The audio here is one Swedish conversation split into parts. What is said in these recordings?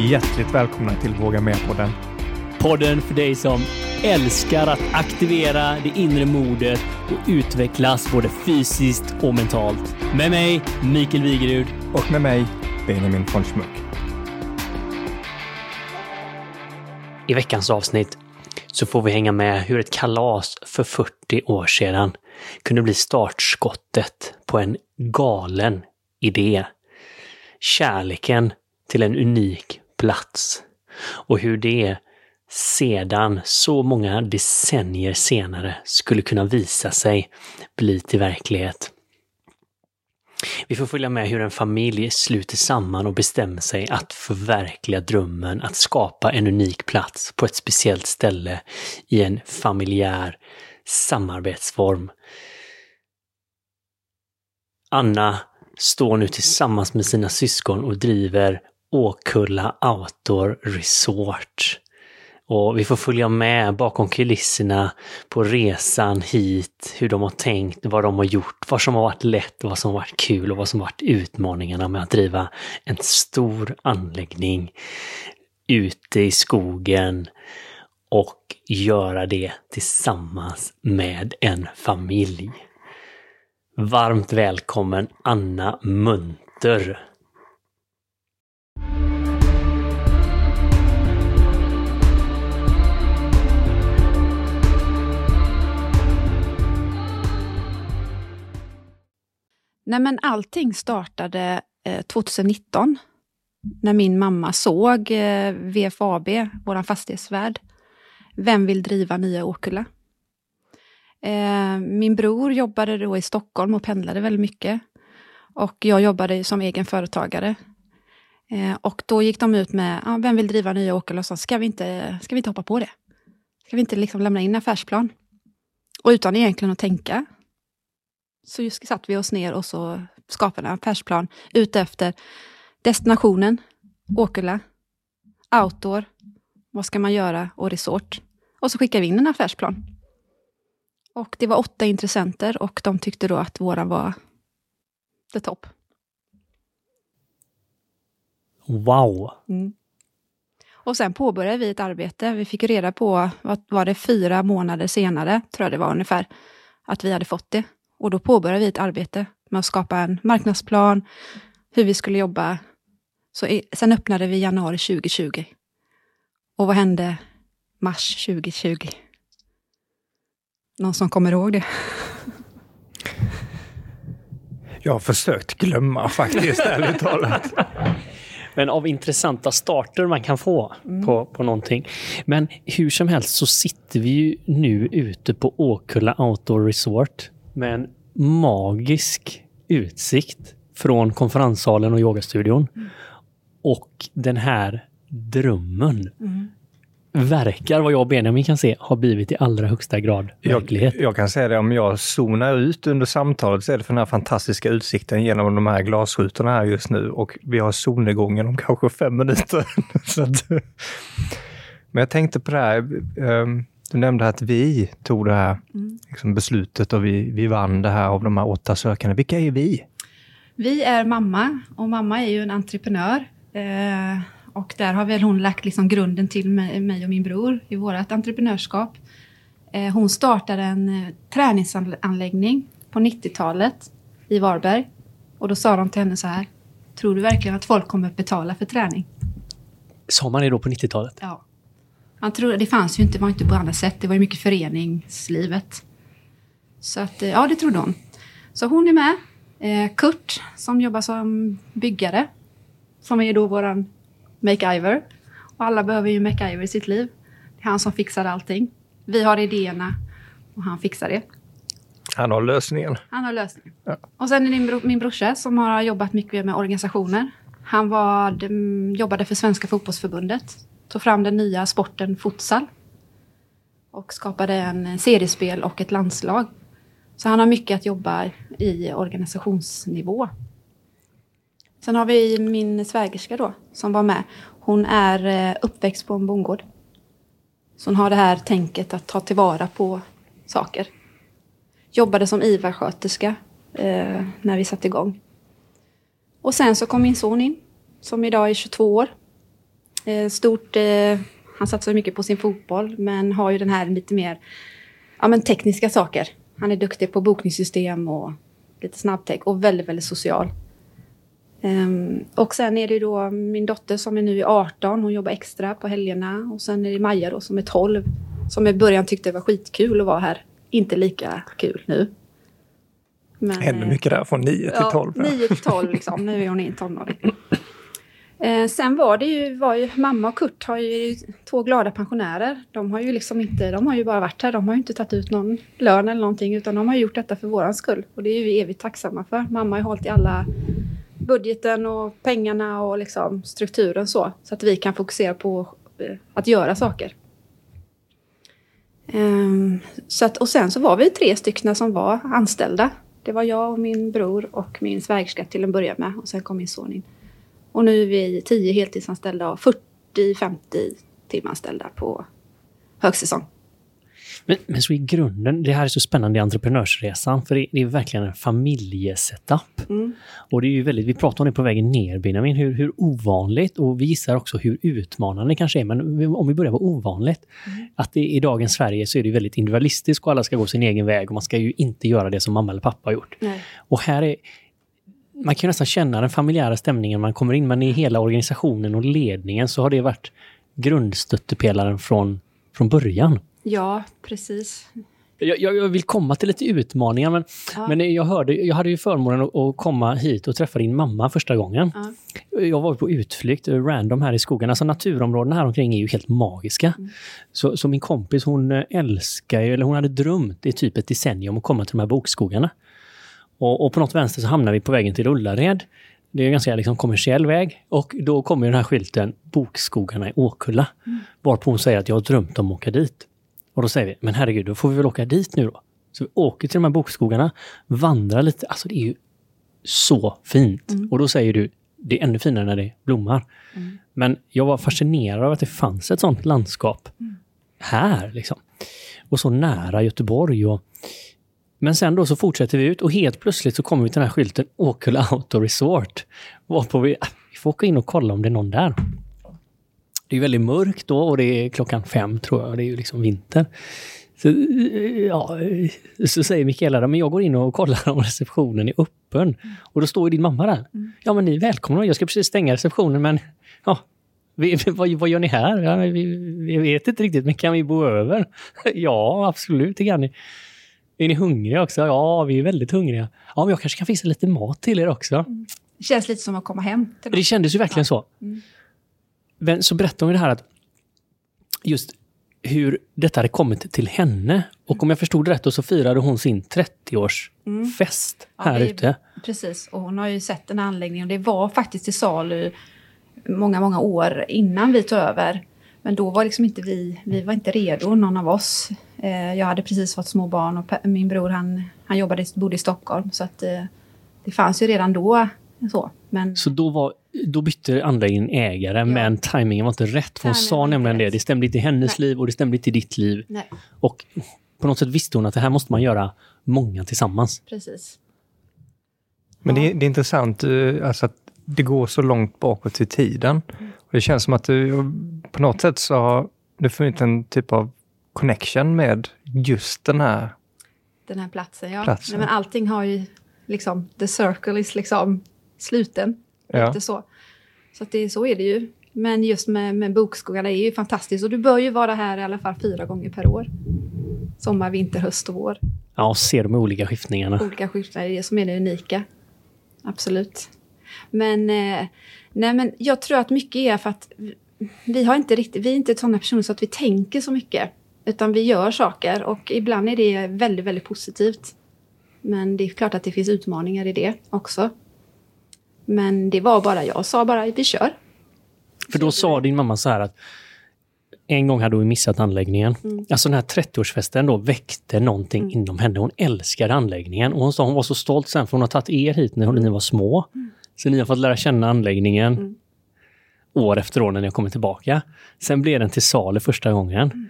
hjärtligt välkomna till Våga Med-podden. Podden för dig som älskar att aktivera det inre modet och utvecklas både fysiskt och mentalt. Med mig, Mikael Wigerud. Och med mig, Benjamin von Schmuck. I veckans avsnitt så får vi hänga med hur ett kalas för 40 år sedan kunde bli startskottet på en galen idé. Kärleken till en unik plats. Och hur det sedan, så många decennier senare, skulle kunna visa sig bli till verklighet. Vi får följa med hur en familj sluter samman och bestämmer sig att förverkliga drömmen att skapa en unik plats på ett speciellt ställe i en familjär samarbetsform. Anna står nu tillsammans med sina syskon och driver Åkulla Outdoor Resort. Och vi får följa med bakom kulisserna på resan hit, hur de har tänkt, vad de har gjort, vad som har varit lätt, vad som har varit kul och vad som har varit utmaningarna med att driva en stor anläggning ute i skogen och göra det tillsammans med en familj. Varmt välkommen Anna Munter! Nej, men allting startade eh, 2019 när min mamma såg eh, VFAB, vår fastighetsvärd. Vem vill driva nya Åkulla? Eh, min bror jobbade då i Stockholm och pendlade väldigt mycket. Och jag jobbade som egen företagare. Eh, och då gick de ut med, ah, vem vill driva nya Åkulla? Och sa, ska vi inte, ska vi inte hoppa på det? Ska vi inte liksom lämna in affärsplan? Och utan egentligen att tänka så just satt vi oss ner och så skapade en affärsplan utefter destinationen, Åkulla, outdoor, vad ska man göra och resort. Och så skickade vi in en affärsplan. Och det var åtta intressenter och de tyckte då att våran var the top. Wow! Mm. Och sen påbörjade vi ett arbete. Vi fick reda på, vad var det, fyra månader senare, tror jag det var ungefär, att vi hade fått det. Och då påbörjade vi ett arbete med att skapa en marknadsplan, hur vi skulle jobba. Så i, sen öppnade vi i januari 2020. Och vad hände mars 2020? Någon som kommer ihåg det? Jag har försökt glömma faktiskt, ärligt talat. Men av intressanta starter man kan få mm. på, på någonting. Men hur som helst så sitter vi ju nu ute på Åkulla Outdoor Resort med en magisk utsikt från konferenssalen och yogastudion. Mm. Och den här drömmen mm. verkar, vad jag och Benjamin kan se, ha blivit i allra högsta grad verklighet. Jag, jag, kan säga det, om jag zonar ut under samtalet så är det för den här fantastiska utsikten genom de här glasrutorna här just nu och vi har solnedgången om kanske fem minuter. att, men jag tänkte på det här, um, du nämnde att vi tog det här mm. liksom beslutet och vi, vi vann det här av de här åtta sökande. Vilka är vi? Vi är mamma och mamma är ju en entreprenör. Eh, och där har väl hon lagt liksom grunden till mig, mig och min bror i vårt entreprenörskap. Eh, hon startade en eh, träningsanläggning på 90-talet i Varberg. Och då sa de till henne så här, tror du verkligen att folk kommer att betala för träning? Sa man det då på 90-talet? Ja. Man tror, det fanns ju inte, var inte på andra sätt. Det var ju mycket föreningslivet. Så att, eh, ja, det trodde hon. Så hon är med. Eh, Kurt, som jobbar som byggare. Som är då våran MacGyver. Och alla behöver ju MacGyver i sitt liv. Det är han som fixar allting. Vi har idéerna och han fixar det. Han har lösningen. Han har lösningen. Ja. Och sen är det min, bro, min brorsa som har jobbat mycket med organisationer. Han var, jobbade för Svenska fotbollsförbundet tog fram den nya sporten futsal. Och skapade en seriespel och ett landslag. Så han har mycket att jobba i organisationsnivå. Sen har vi min svägerska då, som var med. Hon är eh, uppväxt på en bondgård. Så hon har det här tänket att ta tillvara på saker. Jobbade som IVA-sköterska eh, när vi satte igång. Och sen så kom min son in, som idag är 22 år. Eh, stort, eh, han satsar mycket på sin fotboll men har ju den här lite mer ja, men tekniska saker. Han är duktig på bokningssystem och lite snabbtech och väldigt, väldigt social. Um, och sen är det då min dotter som är nu 18, hon jobbar extra på helgerna. Och sen är det Maja då som är 12, som i början tyckte det var skitkul att vara här. Inte lika kul nu. Men, Ännu eh, mycket där, från 9 till 12. Ja, 9 till 12 liksom, nu är hon en tonåring. Eh, sen var det ju, var ju, mamma och Kurt har ju två glada pensionärer. De har ju liksom inte, de har ju bara varit här, de har ju inte tagit ut någon lön eller någonting, utan de har gjort detta för våran skull. Och det är vi evigt tacksamma för. Mamma har ju hållit i alla budgeten och pengarna och liksom strukturen så, så att vi kan fokusera på eh, att göra saker. Um, så att, och sen så var vi tre stycken som var anställda. Det var jag och min bror och min svägerska till en början med och sen kom min son in. Och nu är vi tio heltidsanställda och 40-50 timanställda på högsäsong. Men, men så i grunden, det här är så spännande i entreprenörsresan, för det, det är verkligen en familjesetup. Mm. Och det är ju väldigt, vi pratar om det på vägen ner Benjamin, hur, hur ovanligt och vi gissar också hur utmanande det kanske är, men om vi börjar på ovanligt. Mm. Att det, i dagens Sverige så är det väldigt individualistiskt och alla ska gå sin egen väg och man ska ju inte göra det som mamma eller pappa har gjort. Nej. Och här är man kan nästan känna den familjära stämningen man kommer in, men i hela organisationen och ledningen så har det varit grundstöttepelaren från, från början. Ja, precis. Jag, jag, vill komma till lite utmaningar, men, ja. men jag, hörde, jag hade ju förmånen att, komma hit och träffa din mamma första gången. Ja. Jag var på utflykt, random här i skogen. Alltså naturområdena här omkring är ju helt magiska. Mm. Så, så, min kompis hon älskar eller hon hade drömt i typ ett decennium att komma till de här bokskogarna. Och, och på något vänster så hamnar vi på vägen till Ullared. Det är en ganska liksom, kommersiell väg och då kommer den här skylten Bokskogarna i Åkulla. Mm. Varpå hon säger att jag har drömt om att åka dit. Och då säger vi, men herregud, då får vi väl åka dit nu då. Så vi åker till de här bokskogarna, vandrar lite. Alltså det är ju så fint. Mm. Och då säger du, det är ännu finare när det blommar. Mm. Men jag var fascinerad av att det fanns ett sånt landskap mm. här. Liksom. Och så nära Göteborg. Och, men sen då så fortsätter vi ut och helt plötsligt så kommer vi till den här skylten Åkulla Auto Resort. Varpå vi, äh, vi får åka in och kolla om det är någon där. Det är väldigt mörkt då och det är klockan fem tror jag. Det är ju liksom vinter. Så, ja, så säger Mikaela, men jag går in och kollar om receptionen är öppen. Mm. Och då står din mamma där. Mm. Ja, men ni är välkomna. Jag ska precis stänga receptionen, men ja, vi, vad, vad, gör ni här? Ja, vi, vi, vet inte riktigt, men kan vi bo över? ja, absolut, det kan ni. Är ni hungriga också? Ja, vi är väldigt hungriga. Ja, men jag kanske kan fixa lite mat till er också. Mm. Det känns lite som att komma hem. det kändes ju verkligen så. Mm. Men så berättade hon det här att just hur detta hade kommit till henne. Och om jag förstod det rätt så firade hon sin 30-årsfest mm. här ja, ute. Precis, och hon har ju sett den här anläggningen. Det var faktiskt till salu många, många år innan vi tog över. Men då var liksom inte vi, vi var inte redo, någon av oss. Eh, jag hade precis fått små barn och min bror han, han jobbade, bodde i Stockholm. Så att eh, det fanns ju redan då. Så, men... så då, var, då bytte anläggningen ägare, ja. men tajmingen var inte rätt. För hon sa nämligen det, det stämde inte i hennes Nej. liv och det stämde inte i ditt liv. Nej. Och på något sätt visste hon att det här måste man göra många tillsammans. Precis. Men det, det är intressant eh, alltså att det går så långt bakåt i tiden. Mm. Och det känns som att du på något sätt så har du funnit en typ av connection med just den här den här platsen. Ja. platsen. Nej, men allting har ju liksom, the circle is liksom sluten. Ja. Lite så. Så, att det, så är det ju. Men just med, med bokskogarna är ju fantastiskt. Och du bör ju vara här i alla fall fyra gånger per år. Sommar, vinter, höst och vår. Ja, och se de olika skiftningarna. Olika skiftningar, det är det som är det unika. Absolut. Men, eh, nej, men jag tror att mycket är för att vi, har inte riktigt, vi är inte sådana personer så att vi tänker så mycket. Utan vi gör saker och ibland är det väldigt, väldigt positivt. Men det är klart att det finns utmaningar i det också. Men det var bara, jag sa bara vi kör. För då sa din mamma så här att en gång hade hon missat anläggningen. Mm. Alltså den här 30-årsfesten då väckte någonting mm. inom henne. Hon älskade anläggningen och hon sa hon var så stolt sen för hon har tagit er hit när ni var små. Mm. Så ni har fått lära känna anläggningen mm. år efter år när ni har kommit tillbaka. Sen blev den till salu första gången.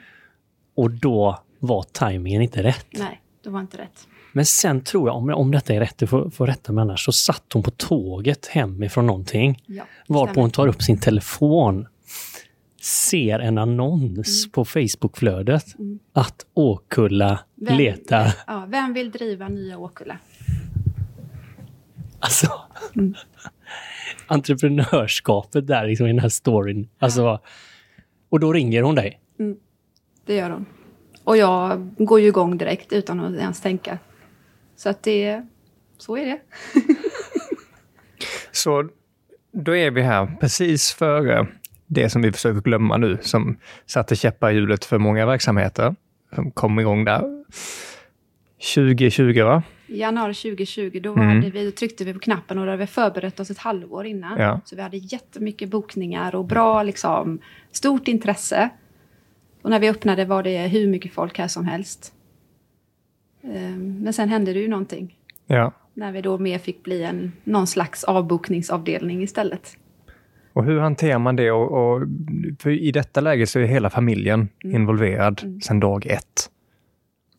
Mm. Och då var tajmingen inte rätt. Nej, det var inte rätt. Men sen tror jag, om, om detta är rätt, du får, får rätta mig annars, så satt hon på tåget hemifrån någonting. Ja, varpå hon tar upp sin telefon ser en annons Mm. på Facebookflödet Mm. att Åkulla Vem- letar. Ja, vem vill driva nya Åkulla? Alltså, Mm. entreprenörskapet där liksom, i den här storyn. Alltså, och då ringer hon dig. Det gör hon. Och jag går ju igång direkt utan att ens tänka. Så att det... Så är det. Så då är vi här precis före det som vi försöker glömma nu, som satte käppar i hjulet för många verksamheter, som kom igång där. 2020, va? Januari 2020 då, Mm. hade vi, då tryckte vi på knappen och då hade vi förberett oss ett halvår innan. Ja. Så vi hade jättemycket bokningar och bra, liksom, stort intresse. Och när vi öppnade var det hur mycket folk här som helst. Ehm, Men sen hände det ju någonting. Ja. När vi då mer fick bli en, någon slags avbokningsavdelning istället. Och hur hanterar man det? Och, och, för I detta läge så är hela familjen Mm. involverad Mm. sedan dag ett.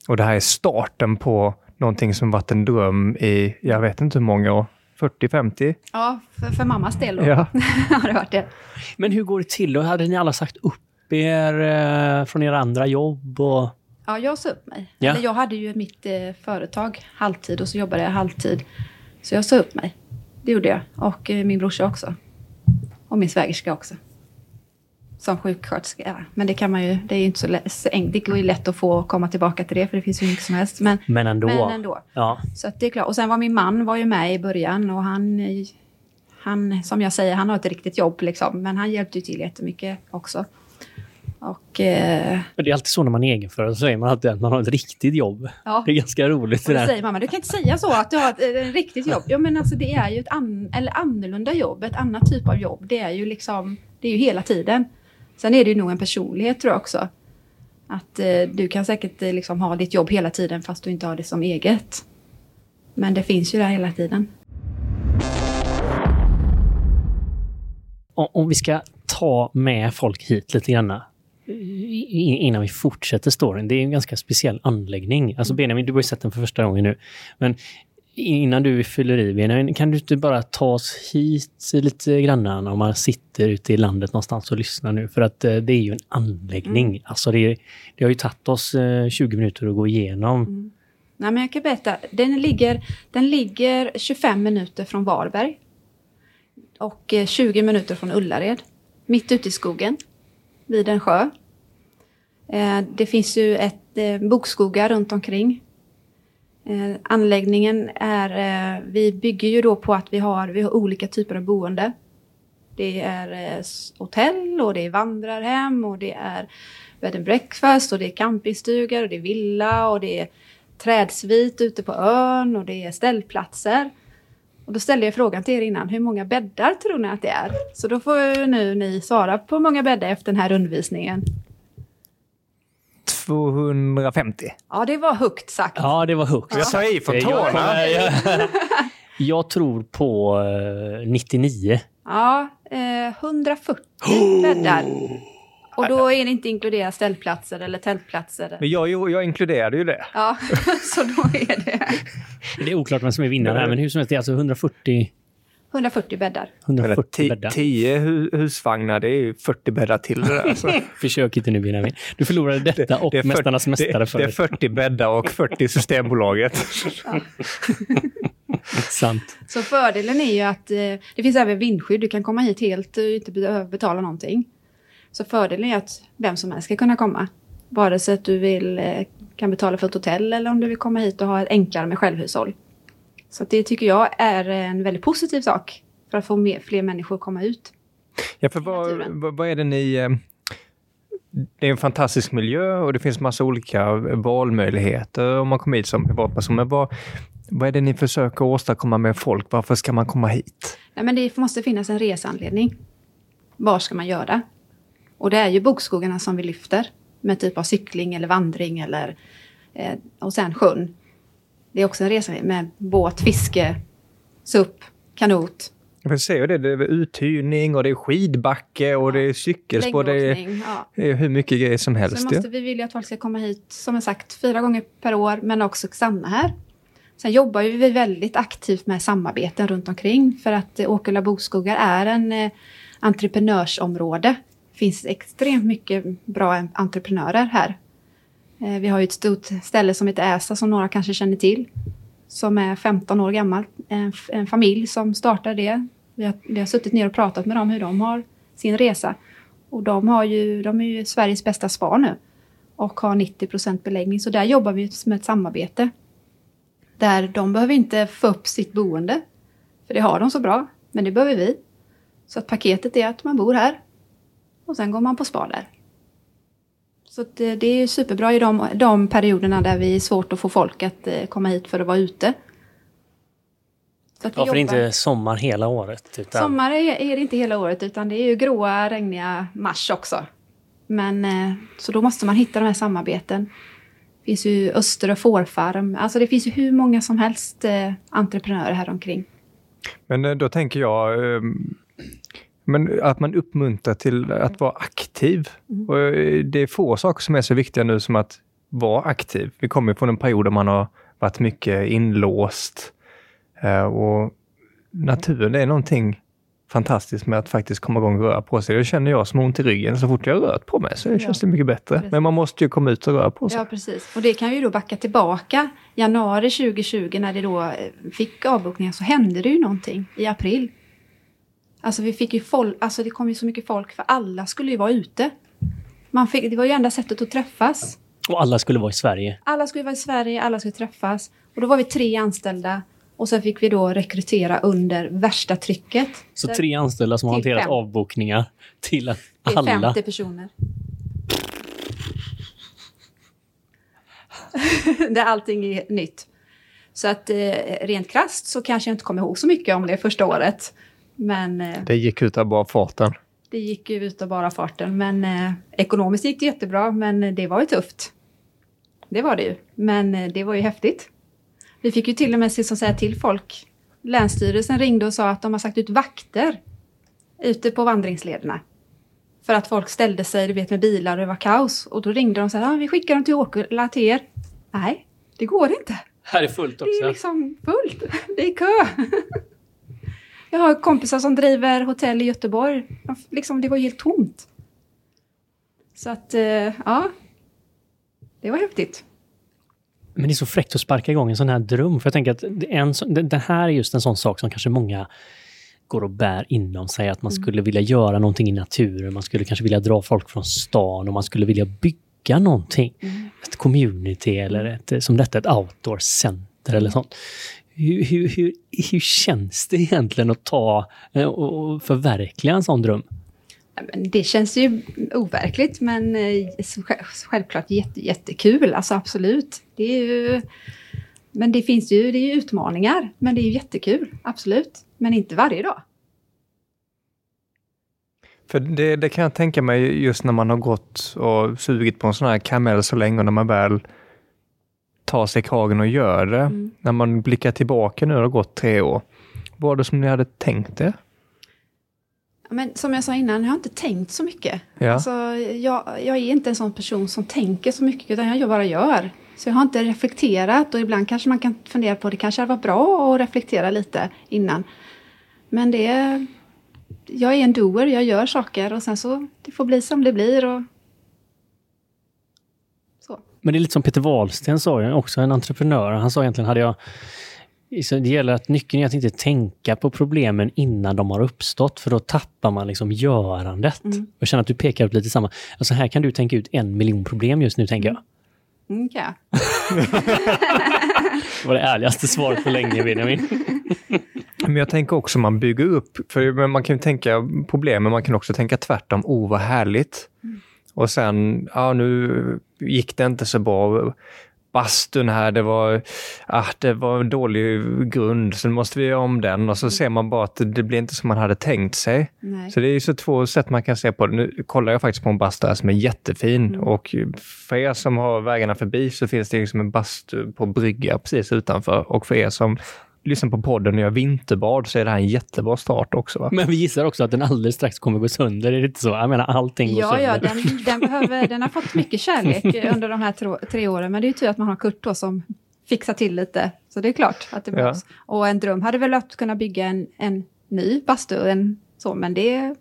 Och det här är starten på någonting som varit en dröm i, jag vet inte hur många år, 40-50? Ja, för, för mammas del då. Ja. har det varit det. Men hur går det till? Då hade ni alla sagt upp er eh, från era andra jobb? Och... Ja, jag sa upp mig. Ja. Eller jag hade ju mitt eh, företag halvtid och så jobbade jag halvtid. Så jag sa upp mig. Det gjorde jag. Och eh, min brorsa också. Och min svägerska också. Som sjuksköterska. Ja. Men det kan man ju, det är ju inte så, lätt. Det går ju lätt att få komma tillbaka till det för det finns ju mycket som helst. Men, Men ändå. men ändå. Ja. Så det är klart. Och sen var min man var ju med i början och han, han, som jag säger, han har ett riktigt jobb liksom. Men han hjälpte ju till jättemycket också. Och eh, Men Det är alltid så när man är egenföretagare, så säger man alltid att man har ett riktigt jobb. ja. Det är ganska roligt. Och då där. säger mamma, du kan inte säga så att du har ett, ett riktigt jobb. Ja men alltså det är ju ett an, eller annorlunda jobb, ett annat typ av jobb. Det är ju liksom, det är ju hela tiden. Sen är det ju nog en personlighet tror jag också. Att eh, du kan säkert eh, liksom ha ditt jobb hela tiden fast du inte har det som eget. Men det finns ju där hela tiden. Om, vi ska ta med folk hit lite grann innan vi fortsätter storyn. Det är en ganska speciell anläggning. Alltså Benjamin, du har ju sett den för första gången nu. Men innan du fyller i Benjamin, kan du inte bara ta oss hit lite grann om man sitter ute i landet någonstans och lyssnar nu? För att eh, det är ju en anläggning. Alltså det, det har ju tagit oss eh, 20 minuter att gå igenom. Mm. Nej, men jag kan berätta. Den ligger, den ligger 25 minuter från Varberg. Och eh, 20 minuter från Ullared. Mitt ute i skogen. Vid en sjö. Eh, det finns ju ett eh, bokskogar runt omkring. Eh, anläggningen är... Vi bygger ju då på att vi har, vi har olika typer av boende. Det är hotell och det är vandrarhem och det är bed and breakfast och det är campingstugor och det är villa och det är trädsvit ute på ön och det är ställplatser. Och då ställde jag frågan till er innan, hur många bäddar tror ni att det är? Så då får nu ni svara på hur många bäddar efter den här undervisningen. 250. Ja, det var högt sagt. Ja, det var högt. Jag sa i från Jag, tårna. jag, jag tror på eh, 99. Ja, eh, 140 bäddar. Och då är det inte inkluderat ställplatser eller tältplatser. Men jag, jag inkluderade ju det. Ja, så då är det Det är oklart vem som är vinnare här, men hur som helst, det är alltså 140, 140 bäddar. 140 bäddar. 10 hu- husvagnar, det är ju 40 bäddar till det där. Alltså. Försök inte nu Benjamin. Du förlorade detta och det fyr- Mästarnas mästare det, det är förut. 40 bäddar och 40 Systembolaget. Sant. Så fördelen är ju att eh, det finns även vindskydd. Du kan komma hit helt och inte behöva betala någonting. Så fördelen är att vem som helst ska kunna komma. Vare sig att du vill, eh, kan betala för ett hotell eller om du vill komma hit och ha ett enklare med självhushåll. Så det tycker jag är en väldigt positiv sak för att få mer, fler människor att komma ut. Ja, för vad, vad, är det ni... eh, Det är en fantastisk miljö och det finns massa olika valmöjligheter om man kommer hit som privatperson. Men vad, vad är det ni försöker åstadkomma med folk? Varför ska man komma hit? Nej, men det måste finnas en reseanledning. Var ska man göra? Och det är ju bokskogarna som vi lyfter med typ av cykling eller vandring eller eh, och sen sjön. Det är också en resa med båt, fiske, SUP, kanot, Jag ser ju det, det är uthyrning och det är skidbacke och det är cykelspår. Det är. Ja. det är hur mycket grejer som Så helst. måste ju. vi vilja att folk ska komma hit, som jag sagt, fyra gånger per år, men också stanna här. Sen jobbar ju vi väldigt aktivt med samarbeten runt omkring för att eh, Åkulla bokskogar är en eh, entreprenörsområde finns extremt mycket bra entreprenörer här. Eh, vi har ju ett stort ställe som heter Äsa som några kanske känner till. Som är 15 år gammalt. En, en familj som startade det. Vi har, vi har suttit ner och pratat med dem hur de har sin resa. Och de, har ju, de är ju Sveriges bästa spa nu. Och har 90 procent beläggning. Så där jobbar vi med ett samarbete. Där de behöver inte få upp sitt boende. För det har de så bra. Men det behöver vi. Så att paketet är att man bor här. Och sen går man på spa där. Så det, det är superbra i de, de perioderna där vi är svårt att få folk att eh, komma hit för att vara ute. Så att ja, för det är inte sommar hela året? Utan... Sommar är, är, det inte hela året utan det är ju gråa, regniga mars också. Men eh, så då måste man hitta de här samarbeten. Det finns ju Öster och fårfarm. Alltså det finns ju hur många som helst eh, entreprenörer här omkring. Men eh, då tänker jag, ehm, men att man uppmuntrar till att vara aktiv. Mm. Och eh, det är få saker som är så viktiga nu som att vara aktiv. Vi kommer från en period där man har varit mycket inlåst. Eh, och naturen, det är någonting fantastiskt med att faktiskt komma igång och röra på sig. Det känner jag som ont i ryggen. Så fort jag rört på mig så ja. känns det mycket bättre. Precis. Men man måste ju komma ut och röra på sig. Ja, precis. Och det kan ju då backa tillbaka. Januari 2020 när det då eh, fick avbokningar så hände det ju någonting i april. Alltså vi fick ju folk, alltså det kom ju så mycket folk för alla skulle ju vara ute. Man fick, det var ju enda sättet att träffas. Och alla skulle vara i Sverige? Alla skulle vara i Sverige, alla skulle träffas. Och då var vi tre anställda. Och sen fick vi då rekrytera under värsta trycket. Så tre anställda som har hanterat fem. avbokningar till alla? Till 50 personer. Där allting är nytt. Så att eh, rent krast så kanske jag inte kommer ihåg så mycket om det första året. Men, eh, det gick ut av bara farten. Det gick ut av bara farten. Men eh, ekonomiskt gick det jättebra, men det var ju tufft. Det var det ju. Men eh, det var ju häftigt. Vi fick ju till och med liksom säga till folk. Länsstyrelsen ringde och sa att de har sagt ut vakter ute på vandringslederna. För att folk ställde sig, du vet med bilar och det var kaos. Och då ringde de och sa att ah, vi skickar dem till Åkulla till er. Nej, det går inte. Här är fullt också. Det är liksom fullt. Det är kö. Jag har kompisar som driver hotell i Göteborg. Liksom, det var helt tomt. Så att, eh, ja. Det var häftigt. Men det är så fräckt att sparka igång en sån här dröm. För jag tänker att en, det här är just en sån sak som kanske många går och bär inom sig. Att man mm. skulle vilja göra någonting i naturen. Man skulle kanske vilja dra folk från stan och man skulle vilja bygga någonting. Mm. Ett community eller ett, som detta, ett outdoor center eller sånt. Hur, hur, hur, hur känns det egentligen att ta eh, och förverkliga en sån dröm? Det känns ju overkligt men eh, självklart jätte, jättekul, alltså absolut. Det är ju, men det finns ju det är utmaningar, men det är ju jättekul, absolut. Men inte varje dag. För det, det, kan jag tänka mig just när man har gått och sugit på en sån här kamel så länge och när man väl tar sig kragen och gör det. Mm. När man blickar tillbaka nu, det har gått tre år. Vad var det som ni hade tänkt er? Men som jag sa innan, jag har inte tänkt så mycket. Ja. Alltså, jag, jag är inte en sån person som tänker så mycket, utan jag bara gör. Så jag har inte reflekterat och ibland kanske man kan fundera på det kanske hade varit bra att reflektera lite innan. Men det jag är en doer, jag gör saker och sen så det får bli som det blir. Och men det är lite som Peter Wahlsten sa, också en entreprenör. Han sa egentligen, hade jag det gäller att nyckeln är att inte tänka på problemen innan de har uppstått, för då tappar man liksom görandet. Mm. Jag känner att du pekar på lite samma. Alltså här kan du tänka ut en miljon problem just nu, tänker jag. Mm, okay. det var det ärligaste svaret på länge, Benjamin. Men jag tänker också man bygger upp, för man kan ju tänka problem, men man kan också tänka tvärtom. Oh, vad härligt. Mm. Och sen, ja nu gick det inte så bra. Bastun här, det var, ah, det var en dålig grund, så nu måste vi göra om den. Och så ser man bara att det blir inte som man hade tänkt sig. Nej. Så det är så två sätt man kan se på det. Nu kollar jag faktiskt på en bastu här som är jättefin. Mm. Och för er som har vägarna förbi så finns det liksom en bastu på brygga precis utanför. Och för er som lyssnar på podden och gör vinterbad så är det här en jättebra start också. Va? Men vi gissar också att den alldeles strax kommer gå sönder, är det inte så? Jag menar allting går ja, sönder. Ja, den, den, behöver, den har fått mycket kärlek under de här tre, tre åren, men det är ju tur att man har Kurt då som fixar till lite. Så det är klart att det behövs. Ja. Och en dröm hade väl att kunna bygga en, en ny bastu, en, så, men det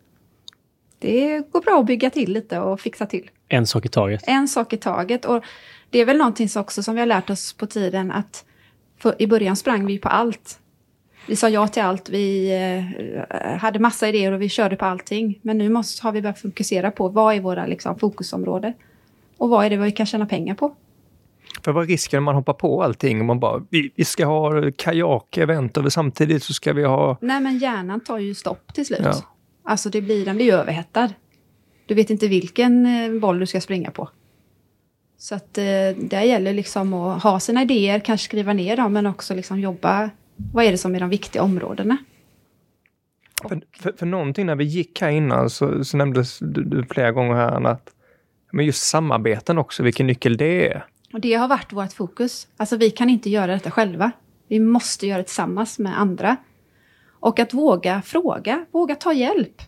det går bra att bygga till lite och fixa till. En sak i taget. En sak i taget. Och det är väl någonting också som vi har lärt oss på tiden att i början sprang vi på allt. Vi sa ja till allt, vi eh, hade massa idéer och vi körde på allting. Men nu måste, har vi börjat fokusera på vad är våra liksom, fokusområden? Och vad är det vi kan tjäna pengar på? För vad är risken om man hoppar på allting och man bara, vi, vi ska ha kajak-event och samtidigt så ska vi ha... Nej men hjärnan tar ju stopp till slut. Ja. Alltså det blir, den blir överhettad. Du vet inte vilken eh, boll du ska springa på. Så att eh, det gäller liksom att ha sina idéer, kanske skriva ner dem, men också liksom jobba. Vad är det som är de viktiga områdena? För, för, för någonting när vi gick här innan så, så nämndes du, du flera gånger här att men just samarbeten också, vilken nyckel det är. Och det har varit vårt fokus. Alltså vi kan inte göra detta själva. Vi måste göra det tillsammans med andra. Och att våga fråga, våga ta hjälp.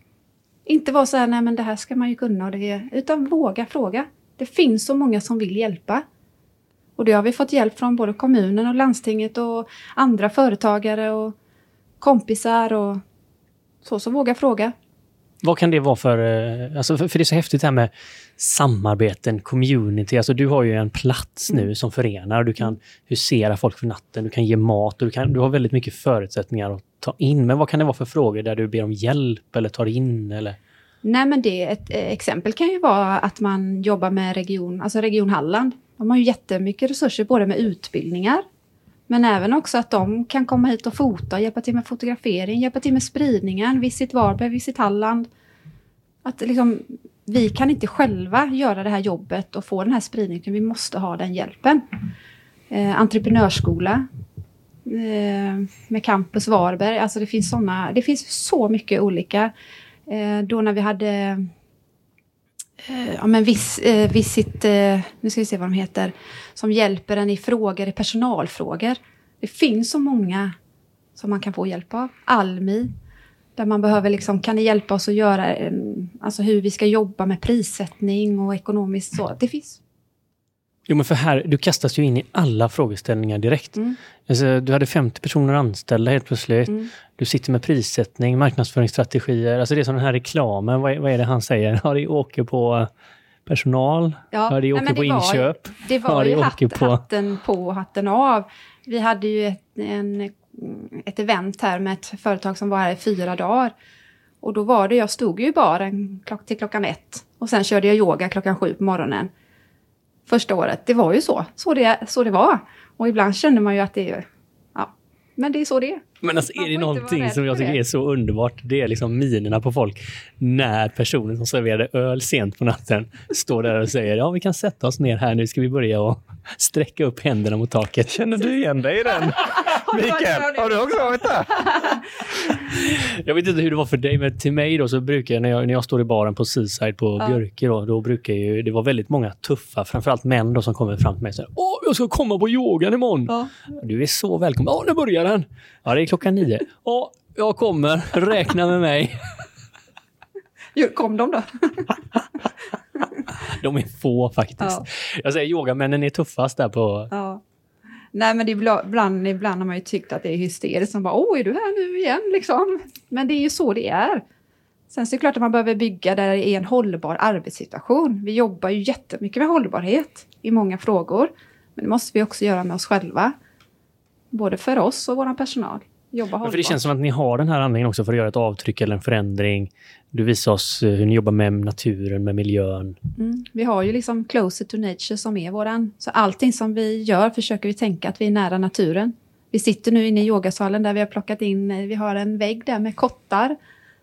Inte vara så här, nej men det här ska man ju kunna och det, utan våga fråga. Det finns så många som vill hjälpa. Och det har vi fått hjälp från både kommunen och landstinget och andra företagare och kompisar och så, så våga fråga. Vad kan det vara för, eh, alltså för, för det är så häftigt det här med samarbeten, community. Alltså du har ju en plats nu mm. som förenar. Du kan husera folk för natten, du kan ge mat och du, kan, du har väldigt mycket förutsättningar att ta in. Men vad kan det vara för frågor där du ber om hjälp eller tar in? Eller? Nej men det, ett eh, exempel kan ju vara att man jobbar med region, alltså Region Halland. De har ju jättemycket resurser både med utbildningar men även också att de kan komma hit och fota, hjälpa till med fotografering, hjälpa till med spridningen, Visit Varberg, Visit Halland. Att liksom, vi kan inte själva göra det här jobbet och få den här spridningen, vi måste ha den hjälpen. Eh, entreprenörsskola eh, med Campus Varberg, alltså det finns sådana, det finns så mycket olika. Eh, då när vi hade eh, ja, men vis, eh, Visit, eh, nu ska vi se vad de heter, som hjälper en i frågor, i personalfrågor. Det finns så många som man kan få hjälp av. Almi, där man behöver liksom, kan ni hjälpa oss att göra, eh, alltså hur vi ska jobba med prissättning och ekonomiskt så. Det finns Jo, men för här, du kastas ju in i alla frågeställningar direkt. Mm. Alltså, du hade 50 personer anställda helt plötsligt. Mm. Du sitter med prissättning, marknadsföringsstrategier. Alltså det är som den här reklamen, vad, vad är det han säger? Ja, det åker på personal, ja, ja det åker nej, på det inköp. Var, det var ju hatt, på... hatten på och hatten av. Vi hade ju ett, en, ett event här med ett företag som var här i fyra dagar. Och då var det, jag stod ju i baren till klockan ett och sen körde jag yoga klockan sju på morgonen första året. Det var ju så, så det, så det var. Och ibland känner man ju att det är, ja, men det är så det är. Men alltså, är det någonting som jag tycker är så underbart, det är liksom minerna på folk när personen som serverade öl sent på natten står där och säger ja, vi kan sätta oss ner här nu, ska vi börja och sträcka upp händerna mot taket. Känner du igen dig i den? Mikael, har du också varit där? jag vet inte hur det var för dig, men till mig då så brukar jag när jag, när jag står i baren på Seaside på ja. Björke då, då brukar ju, det vara väldigt många tuffa, framförallt män då som kommer fram till mig och säger Åh, jag ska komma på yogan imorgon! Ja. Du är så välkommen. Ja, nu börjar den! Ja, det är klockan nio. Ja, jag kommer. Räkna med mig. Kom de då? de är få faktiskt. Ja. Jag säger yogamännen är tuffast där på... Ja. Nej, men ibland, ibland har man ju tyckt att det är hysteriskt. Som bara, åh, är du här nu igen liksom? Men det är ju så det är. Sen så är det klart att man behöver bygga där det är en hållbar arbetssituation. Vi jobbar ju jättemycket med hållbarhet i många frågor. Men det måste vi också göra med oss själva. Både för oss och vår personal jobba hållbart. För det känns som att ni har den här anledningen också för att göra ett avtryck eller en förändring. Du visar oss eh, hur ni jobbar med naturen, med miljön. Mm. Vi har ju liksom Closer to Nature som är våran... Så allting som vi gör försöker vi tänka att vi är nära naturen. Vi sitter nu inne i yogasalen där vi har plockat in, eh, vi har en vägg där med kottar.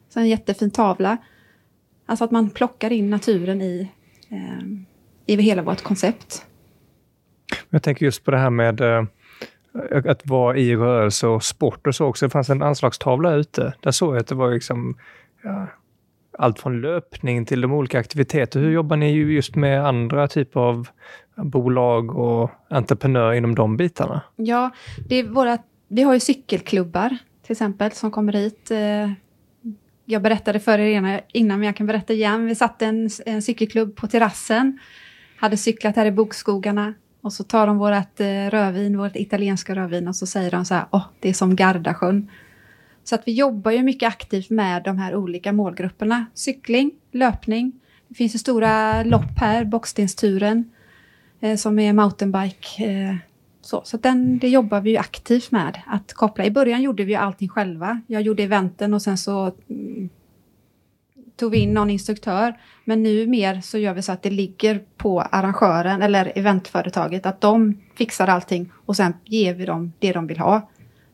Så en jättefin tavla. Alltså att man plockar in naturen i, eh, i hela vårt koncept. Jag tänker just på det här med eh, att vara i rörelse och sport och så också. Det fanns en anslagstavla ute. Där såg jag att det var liksom ja, allt från löpning till de olika aktiviteter. Hur jobbar ni just med andra typer av bolag och entreprenörer inom de bitarna? Ja, det är våra, vi har ju cykelklubbar till exempel som kommer hit. Eh, jag berättade för er innan, men jag kan berätta igen. Vi satte en, en cykelklubb på terrassen, hade cyklat här i bokskogarna, och så tar de vårt eh, rödvin, vårt italienska rödvin och så säger de så här, åh, oh, det är som Gardasjön. Så att vi jobbar ju mycket aktivt med de här olika målgrupperna. Cykling, löpning. Det finns ju stora lopp här, Bockstensturen, eh, som är mountainbike. Eh, så så den, det jobbar vi ju aktivt med att koppla. I början gjorde vi ju allting själva. Jag gjorde eventen och sen så mm, tog vi in någon instruktör. Men nu mer så gör vi så att det ligger på arrangören eller eventföretaget att de fixar allting och sen ger vi dem det de vill ha.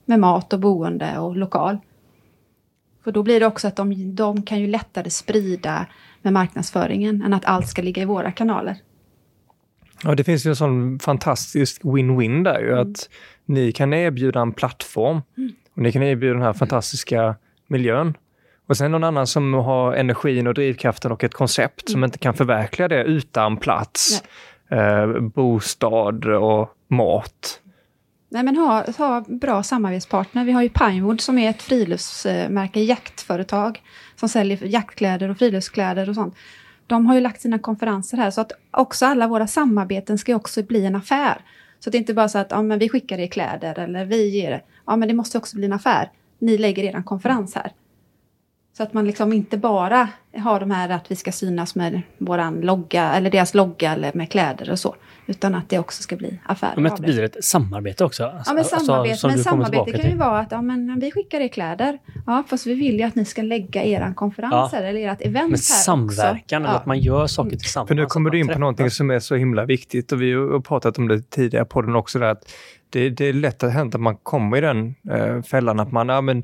Med mat och boende och lokal. För då blir det också att de, de kan ju lättare sprida med marknadsföringen än att allt ska ligga i våra kanaler. Ja, det finns ju en sån fantastisk win-win där ju, Mm. att ni kan erbjuda en plattform och ni kan erbjuda den här fantastiska miljön. Och sen någon annan som har energin och drivkraften och ett koncept som inte kan förverkliga det utan plats, eh, bostad och mat. Nej, men ha, ha bra samarbetspartner. Vi har ju Pinewood som är ett friluftsmärke, jaktföretag som säljer jaktkläder och friluftskläder och sånt. De har ju lagt sina konferenser här så att också alla våra samarbeten ska också bli en affär. Så att det inte bara så att ja, men vi skickar er kläder eller vi ger det. Ja, men det måste också bli en affär. Ni lägger er konferens här. Så att man liksom inte bara har de här att vi ska synas med våran logga eller deras logga eller med kläder och så. Utan att det också ska bli affärer Men att det blir ett samarbete också. Alltså, Ja, men samarbete, som men samarbete kan ju vara att ja, men vi skickar er kläder. Ja, fast vi vill ju att ni ska lägga era konferenser eller ert event Men här samverkan, också. eller Ja. att man gör saker tillsammans. För nu kommer du in på någonting som är så himla viktigt och vi har pratat om det tidigare på den också. Där, att det, det är lätt att hända att man kommer i den eh, fällan att man, ja men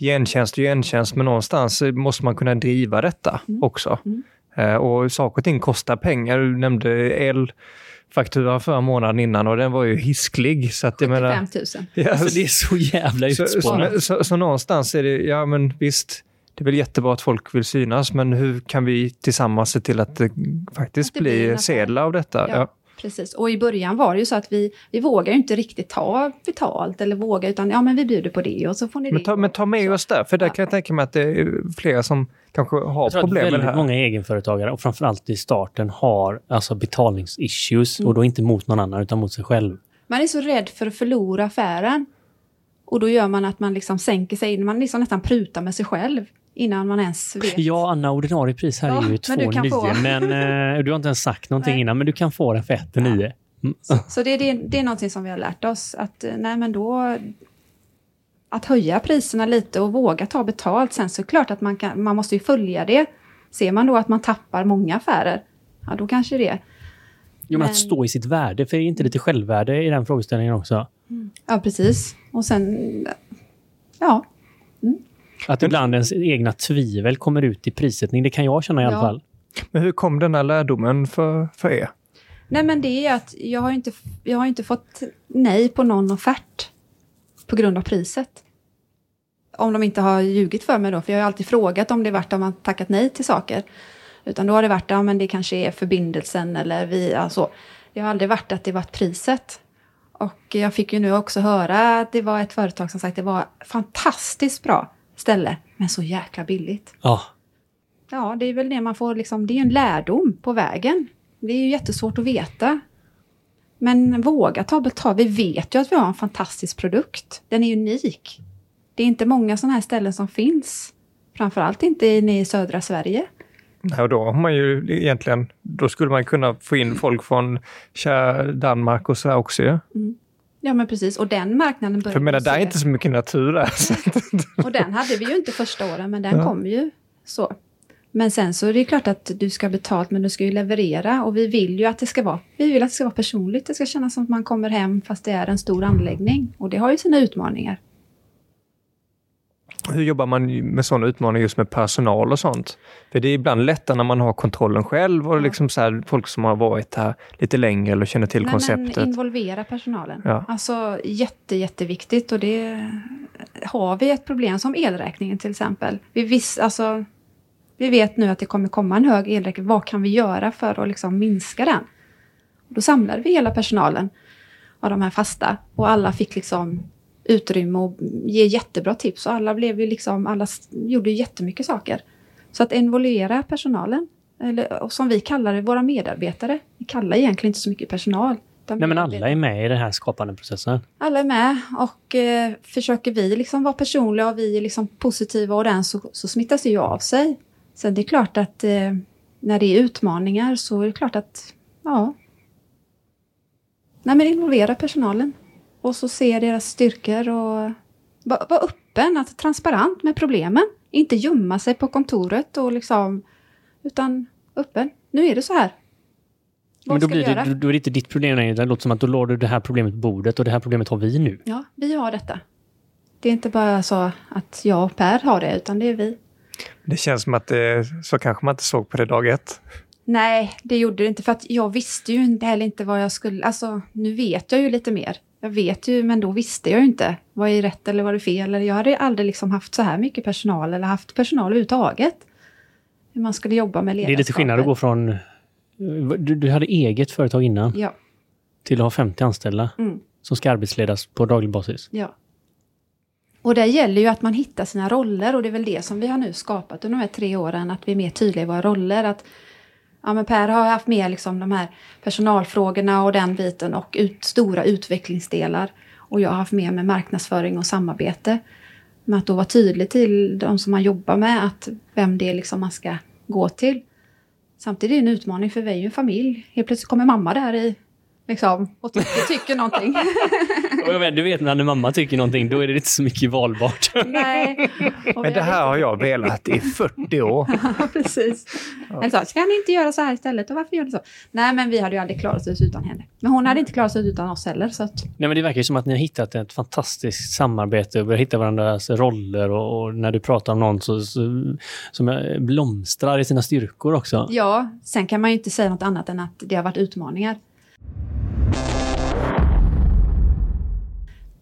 gentjänst och gentjänst, men någonstans måste man kunna driva detta också. Mm. Eh, och saker och ting kostar pengar. Du nämnde elfaktura förra månaden innan och den var ju hisklig. Så att jag 75 menar, 000. Ja, Alltså, det är så jävla så, utspårat. så, så, så någonstans är det, ja men visst, det är väl jättebra att folk vill synas, men hur kan vi tillsammans se till att det faktiskt Att det blir blir sedlar av detta? Ja. Ja. Precis. Och i början var det ju så att vi, vi vågar ju inte riktigt ta betalt eller våga utan ja men vi bjuder på det och så får ni Men det. ta, men ta med Så. oss där, för där Ja. kan jag tänka mig att det är flera som kanske har Jag tror att problem med det väldigt här. många egenföretagare och framförallt i starten har alltså betalningsissues Mm. och då inte mot någon annan utan mot sig själv. Man är så rädd för att förlora affären. Och då gör man att man liksom sänker sig, man liksom nästan prutar med sig själv innan man ens vet. Ja, Anna, ordinarie pris här Ja, är ju men du 2,9 men eh, du har inte ens sagt någonting Nej. innan men du kan få den för 1,9. Mm. Så det, det, det är någonting som vi har lärt oss att eh, nej men då att höja priserna lite och våga ta betalt. Sen så är det klart att man, kan, man måste ju följa det. Ser man då att man tappar många affärer, ja då kanske det. Jo, men Men- att stå i sitt värde, för är inte lite självvärde i den frågeställningen också? Ja precis. Och sen, ja, Att ibland ens egna tvivel kommer ut i prissättning, det kan jag känna i alla Ja. fall. Men hur kom den här lärdomen för, för er? Nej men det är att jag har inte, jag har inte fått nej på någon offert på grund av priset. Om de inte har ljugit för mig då, för jag har alltid frågat om det varit om man tackat nej till saker. Utan då har det varit, ja men det kanske är förbindelsen eller vi, alltså. Det har aldrig varit att det varit priset. Och jag fick ju nu också höra att det var ett företag som sagt det var fantastiskt bra ställe, men så jäkla billigt. Ja, Ja, det är väl det man får liksom, det är ju en lärdom på vägen. Det är ju jättesvårt att veta. Men våga ta betalt. Vi vet ju att vi har en fantastisk produkt. Den är unik. Det är inte många sådana här ställen som finns. Framförallt inte inne i södra Sverige. Nej, och då har man ju egentligen, då skulle man kunna få in folk från kära Danmark och så här också ju. Ja, men precis. Och den marknaden För börjar jag menar, där är inte så mycket natur där. Och den hade vi ju inte första åren, men den Ja. kommer ju så. Men sen så är det klart att du ska ha betalt, men du ska ju leverera. Och vi vill ju att det ska vara, vi vill att det ska vara personligt. Det ska kännas som att man kommer hem fast det är en stor anläggning. Och det har ju sina utmaningar. Hur jobbar man med sådana utmaningar just med personal och sånt? För det är ibland lättare när man har kontrollen själv och Ja. liksom så här, folk som har varit här lite längre eller känner till Nej, konceptet. Men involvera personalen. Ja. Alltså jätte, jätteviktigt och det har vi ett problem som elräkningen till exempel. Vi, viss, alltså, vi vet nu att det kommer komma en hög elräkning. Vad kan vi göra för att liksom minska den? Då samlade vi hela personalen av de här fasta och alla fick liksom utrymme och ge jättebra tips och alla blev ju liksom, alla gjorde ju jättemycket saker. Så att involvera personalen, eller som vi kallar det, våra medarbetare. Vi kallar egentligen inte så mycket personal. Nej, men alla är med i den här skapande processen. alla är med och eh, försöker vi liksom vara personliga och vi är liksom positiva och den så, så smittas det ju av sig. Sen det är klart att eh, när det är utmaningar så är det klart att, ja. Nej men involvera personalen. Och så se deras styrkor och vara var öppen, att transparent med problemen. Inte gömma sig på kontoret och liksom, utan öppen. Nu är det så här. Vad Men då, ska blir vi göra? det, då är det inte ditt problem längre. Det låter som att då låter du det här problemet på bordet och det här problemet har vi nu. Ja, vi har detta. Det är inte bara så att jag och Per har det, utan det är vi. Det känns som att det, så kanske man inte såg på det dag ett. Nej, det gjorde det inte, för att jag visste ju inte heller inte vad jag skulle... Alltså, nu vet jag ju lite mer. Jag vet ju, men då visste jag ju inte. Vad är rätt eller vad är fel? Eller jag hade aldrig liksom haft så här mycket personal, eller haft personal överhuvudtaget. Hur man skulle jobba med Det ledarskapet. är lite skillnad att gå från... Du, du hade eget företag innan Ja, till att ha 50 anställda Mm. som ska arbetsledas på daglig basis. ja. Och det gäller ju att man hittar sina roller och det är väl det som vi har nu skapat under de här tre åren, att vi är mer tydliga i våra roller. Att Ja, men Per har haft med liksom de här personalfrågorna och den biten och ut, stora utvecklingsdelar. Och jag har haft med mig marknadsföring och samarbete. Men att då vara tydlig till de som man jobbar med att vem det är liksom man ska gå till. Samtidigt är det en utmaning för vi är ju en familj. Helt plötsligt kommer mamma där i liksom, och tycker, tycker någonting. Jag vet, du vet när mamma tycker någonting, då är det inte så mycket valbart. Nej. Men det här har jag velat i 40 år. Ja, precis. Eller så, ska ni inte göra så här istället? Och varför gör ni så? Nej, men vi hade ju aldrig klarat oss utan henne. Men hon hade inte klarat sig utan oss heller. Så att, Nej, men det verkar ju som att ni har hittat ett fantastiskt samarbete och börjat hitta varandras roller och, och när du pratar om någon så, så, som blomstrar i sina styrkor också. ja, sen kan man ju inte säga något annat än att det har varit utmaningar.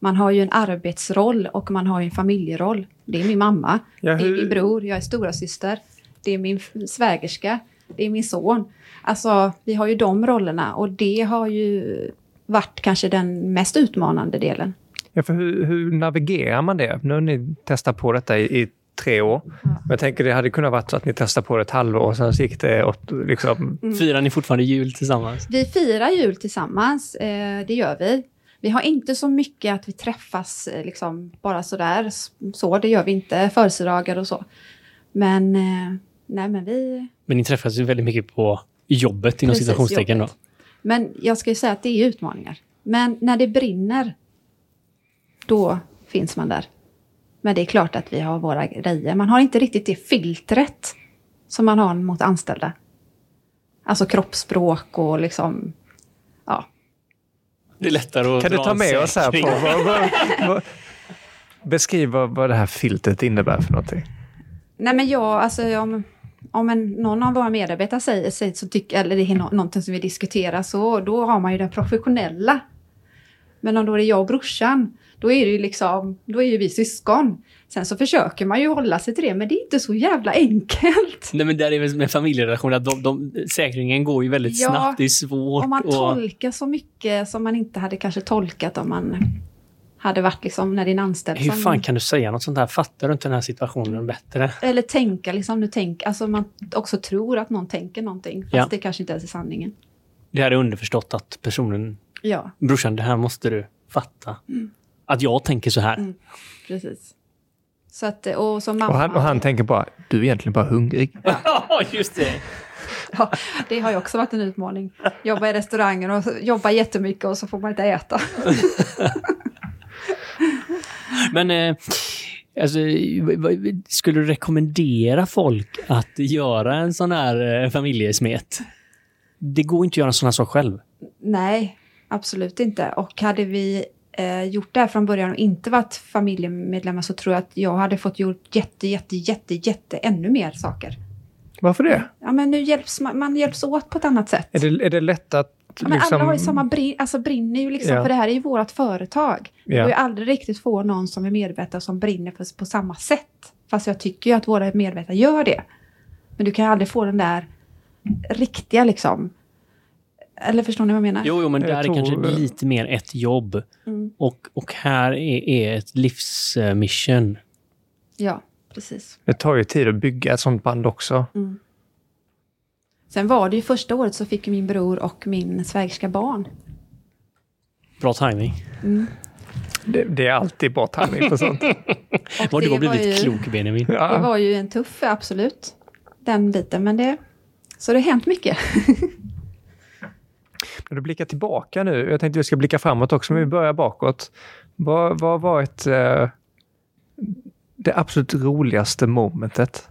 Man har ju en arbetsroll och man har ju en familjeroll. Det är min mamma, Ja, det är hur- min bror, jag är stora syster, det är min svägerska, det är min son. Alltså, vi har ju de rollerna och det har ju varit kanske den mest utmanande delen. Ja, för hur, hur navigerar man det? Nu har ni testat på detta i, i tre år. Men jag tänker det hade kunnat vara så att ni testade på det ett halvår och sen så gick det åt, liksom, Firar ni fortfarande jul tillsammans? Vi firar jul tillsammans, eh, det gör vi. Vi har inte så mycket att vi träffas eh, liksom bara sådär, så det gör vi inte, födelsedagar och så. Men, eh, nej men vi... Men ni träffas ju väldigt mycket på jobbet inom citationstecken då. Men jag ska ju säga att det är utmaningar. Men när det brinner, då finns man där. Men det är klart att vi har våra grejer. Man har inte riktigt det filtret som man har mot anställda. Alltså kroppsspråk och liksom, Det är lättare att Kan du ta med oss här på... Vad, vad, vad, beskriv vad, vad det här filtret innebär för någonting. Nej men jag, alltså om, om en, någon av våra medarbetare säger, säger så tycker, eller det är nå- någonting som vi diskuterar så då har man ju den professionella. Men om då det är jag och brorsan, då är det ju liksom, då är ju vi syskon. Sen så försöker man ju hålla sig till det, men det är inte så jävla enkelt. Nej, men där är väl med familjerelationer att de, de, säkringen går ju väldigt Ja, snabbt. Det är svårt. Om man och- tolkar så mycket som man inte hade kanske tolkat om man hade varit liksom när din anställd Hur fan kan du säga något sånt här? Fattar du inte den här situationen bättre? Eller tänka liksom, nu tänk, alltså man också tror att någon tänker någonting, fast Ja. det kanske inte ens är sanningen. Det här är underförstått att personen, Ja, brorsan, det här måste du fatta. Att jag tänker så här. Mm. precis. Så att, och som mamma... Och han, och han tänker bara, du är egentligen bara hungrig. Ja, just det. Ja, det har ju också varit en utmaning. Jobba i restaurangen och jobba jättemycket och så får man inte äta. Men eh, alltså, skulle du rekommendera folk att göra en sån här eh, familjesmet? Det går inte att göra en sån här sak själv. Nej, absolut inte. Och hade vi eh, gjort det här från början och inte varit familjemedlemmar så tror jag att jag hade fått gjort jätte, jätte, jätte, jätte ännu mer saker. Varför det? Ja, men nu hjälps man, man hjälps åt på ett annat sätt. Är det, är det lätt att... Ja, liksom, alla har ju samma brin, alltså brinner ju liksom, Ja. för det här är ju vårt företag. Ja. går ju aldrig riktigt få någon som är medarbetare som brinner på, på samma sätt. Fast jag tycker ju att våra medarbetare gör det. Men du kan ju aldrig få den där riktiga liksom. Eller förstår ni vad jag menar? Jo, jo men Jag där är kanske lite mer ett jobb. Mm. Och, och här är, är ett livsmission. Ja, precis. Det tar ju tid att bygga ett sånt band också. Mm. Sen var det ju första året så fick min bror och min svägerska barn. Bra timing. Mm. Det, det är alltid bra timing på sånt. Och Vad du har det var blivit ju- klok Benjamin. Det Ja. var ju en tuff, absolut. Den biten, men det... Så det har hänt mycket. När du blickar tillbaka nu, jag tänkte vi ska blicka framåt också, men vi börjar bakåt. Vad har varit eh, det absolut roligaste momentet?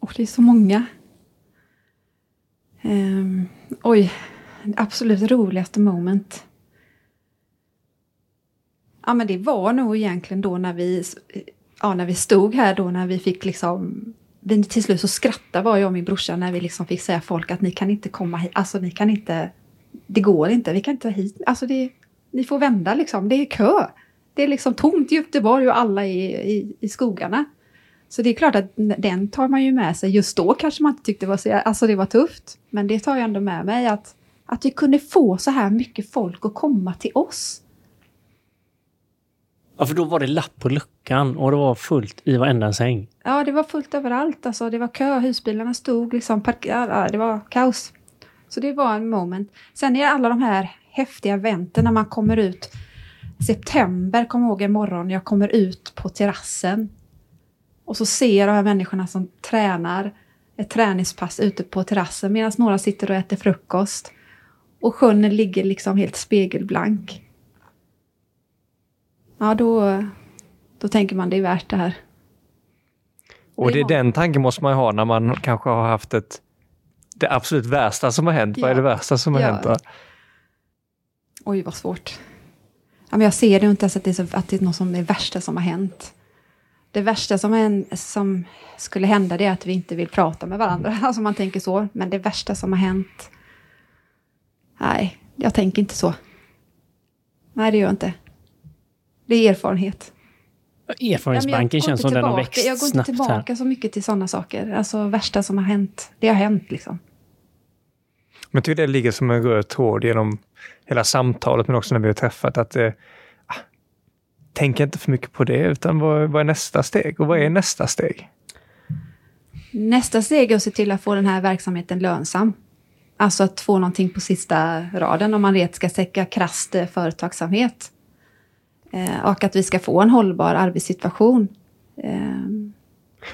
Oh, det är så många. Um, oj, absolut roligaste moment. Ja, men det var nog egentligen då när vi, ja, när vi stod här då när vi fick liksom vi, till slut så skrattade var jag och min brorsa när vi liksom fick säga folk att ni kan inte komma hit, alltså ni kan inte, det går inte, vi kan inte hit, alltså det, ni får vända liksom, det är kö. Det är liksom tomt i Göteborg och alla är i, i skogarna. Så det är klart att den tar man ju med sig. Just då kanske man inte tyckte det var så, alltså det var tufft. Men det tar jag ändå med mig att, att vi kunde få så här mycket folk att komma till oss. Ja, för då var det lapp på luckan och det var fullt i varenda säng. Ja, det var fullt överallt. Alltså, det var kö, husbilarna stod liksom parkerade. Ja, det var kaos. Så det var en moment. Sen är det alla de här häftiga eventen när man kommer ut. September, kommer jag ihåg en morgon, jag kommer ut på terrassen. Och så ser jag de här människorna som tränar ett träningspass ute på terrassen medan några sitter och äter frukost. Och sjön ligger liksom helt spegelblank. Ja, då, då tänker man det är värt det här. Och det är Ja. den tanken måste man ju ha när man kanske har haft ett det absolut värsta som har hänt. Vad är Ja. det värsta som har Ja. hänt? Då? Oj, vad svårt. Ja, men jag ser det inte ens att det, är så, att det är något som är det värsta som har hänt. Det värsta som, hän- som skulle hända det är att vi inte vill prata med varandra. Alltså man tänker så. Men det värsta som har hänt... Nej, jag tänker inte så. Nej, det gör jag inte. Det är erfarenhet. Ja, Erfarenhetsbanken går känns som den har växt Jag går inte tillbaka här. så mycket till sådana saker. Alltså värsta som har hänt. Det har hänt liksom. Men jag tycker det ligger som en röd tråd genom hela samtalet, men också när vi har träffat. att eh, ah, Tänk inte för mycket på det, utan vad, vad är nästa steg? Och vad är nästa steg? Nästa steg är att se till att få den här verksamheten lönsam. Alltså att få någonting på sista raden om man rätt ska säcka krasst eh, företagsamhet. Eh, och att vi ska få en hållbar arbetssituation. Eh,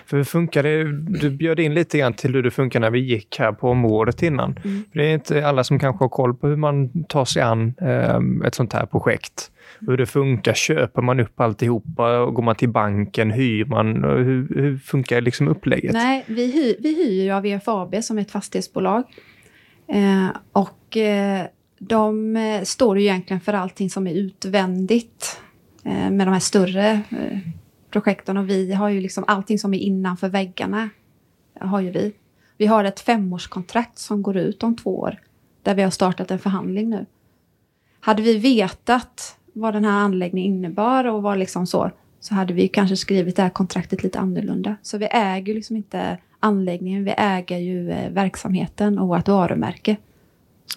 För hur funkar det? Du bjöd in lite grann till hur det funkar när vi gick här på området innan. Mm. För Det är inte alla som kanske har koll på hur man tar sig an eh, ett sånt här projekt. Hur det funkar, köper man upp alltihopa? Går man till banken? Hyr man? Hur, hur funkar liksom upplägget? nej, vi, hyr, vi hyr ju av VFAB som är ett fastighetsbolag. Eh, och eh, de eh, står ju egentligen för allting som är utvändigt med de här större eh, projekten. Och vi har ju liksom allting som är innanför väggarna. Har ju vi. Vi har ett femårskontrakt som går ut om två år. Där vi har startat en förhandling nu. Hade vi vetat vad den här anläggningen innebar och vad liksom så, så hade vi kanske skrivit det här kontraktet lite annorlunda. Så vi äger liksom inte anläggningen, vi äger ju eh, verksamheten och vårt varumärke.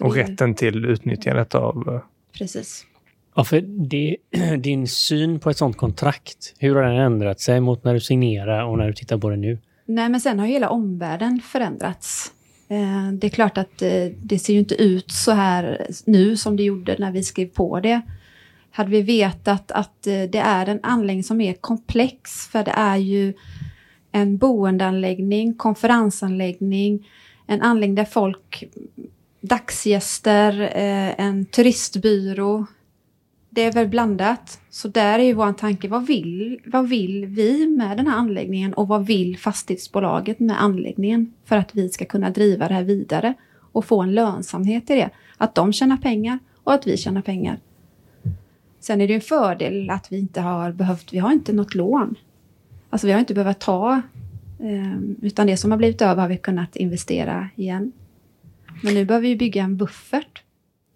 Och rätten till utnyttjandet av... eh, Precis. Ja, för det, din syn på ett sånt kontrakt, hur har den ändrat sig mot när du signerade och när du tittar på det nu? Nej, men sen har ju hela omvärlden förändrats. Eh, det är klart att eh, det ser ju inte ut så här nu som det gjorde när vi skrev på det. Hade vi vetat att eh, det är en anläggning som är komplex, för det är ju en boendeanläggning, konferensanläggning, en anläggning där folk, dagsgäster, en turistbyrå, det är väl blandat. Så där är ju vår tanke, vad vill, vad vill vi med den här anläggningen och vad vill fastighetsbolaget med anläggningen för att vi ska kunna driva det här vidare och få en lönsamhet i det. Att de tjänar pengar och att vi tjänar pengar. Sen är det ju en fördel att vi inte har behövt, vi har inte något lån. Alltså vi har inte behövt ta, ehm, utan det som har blivit över har vi kunnat investera igen. Men nu behöver vi bygga en buffert.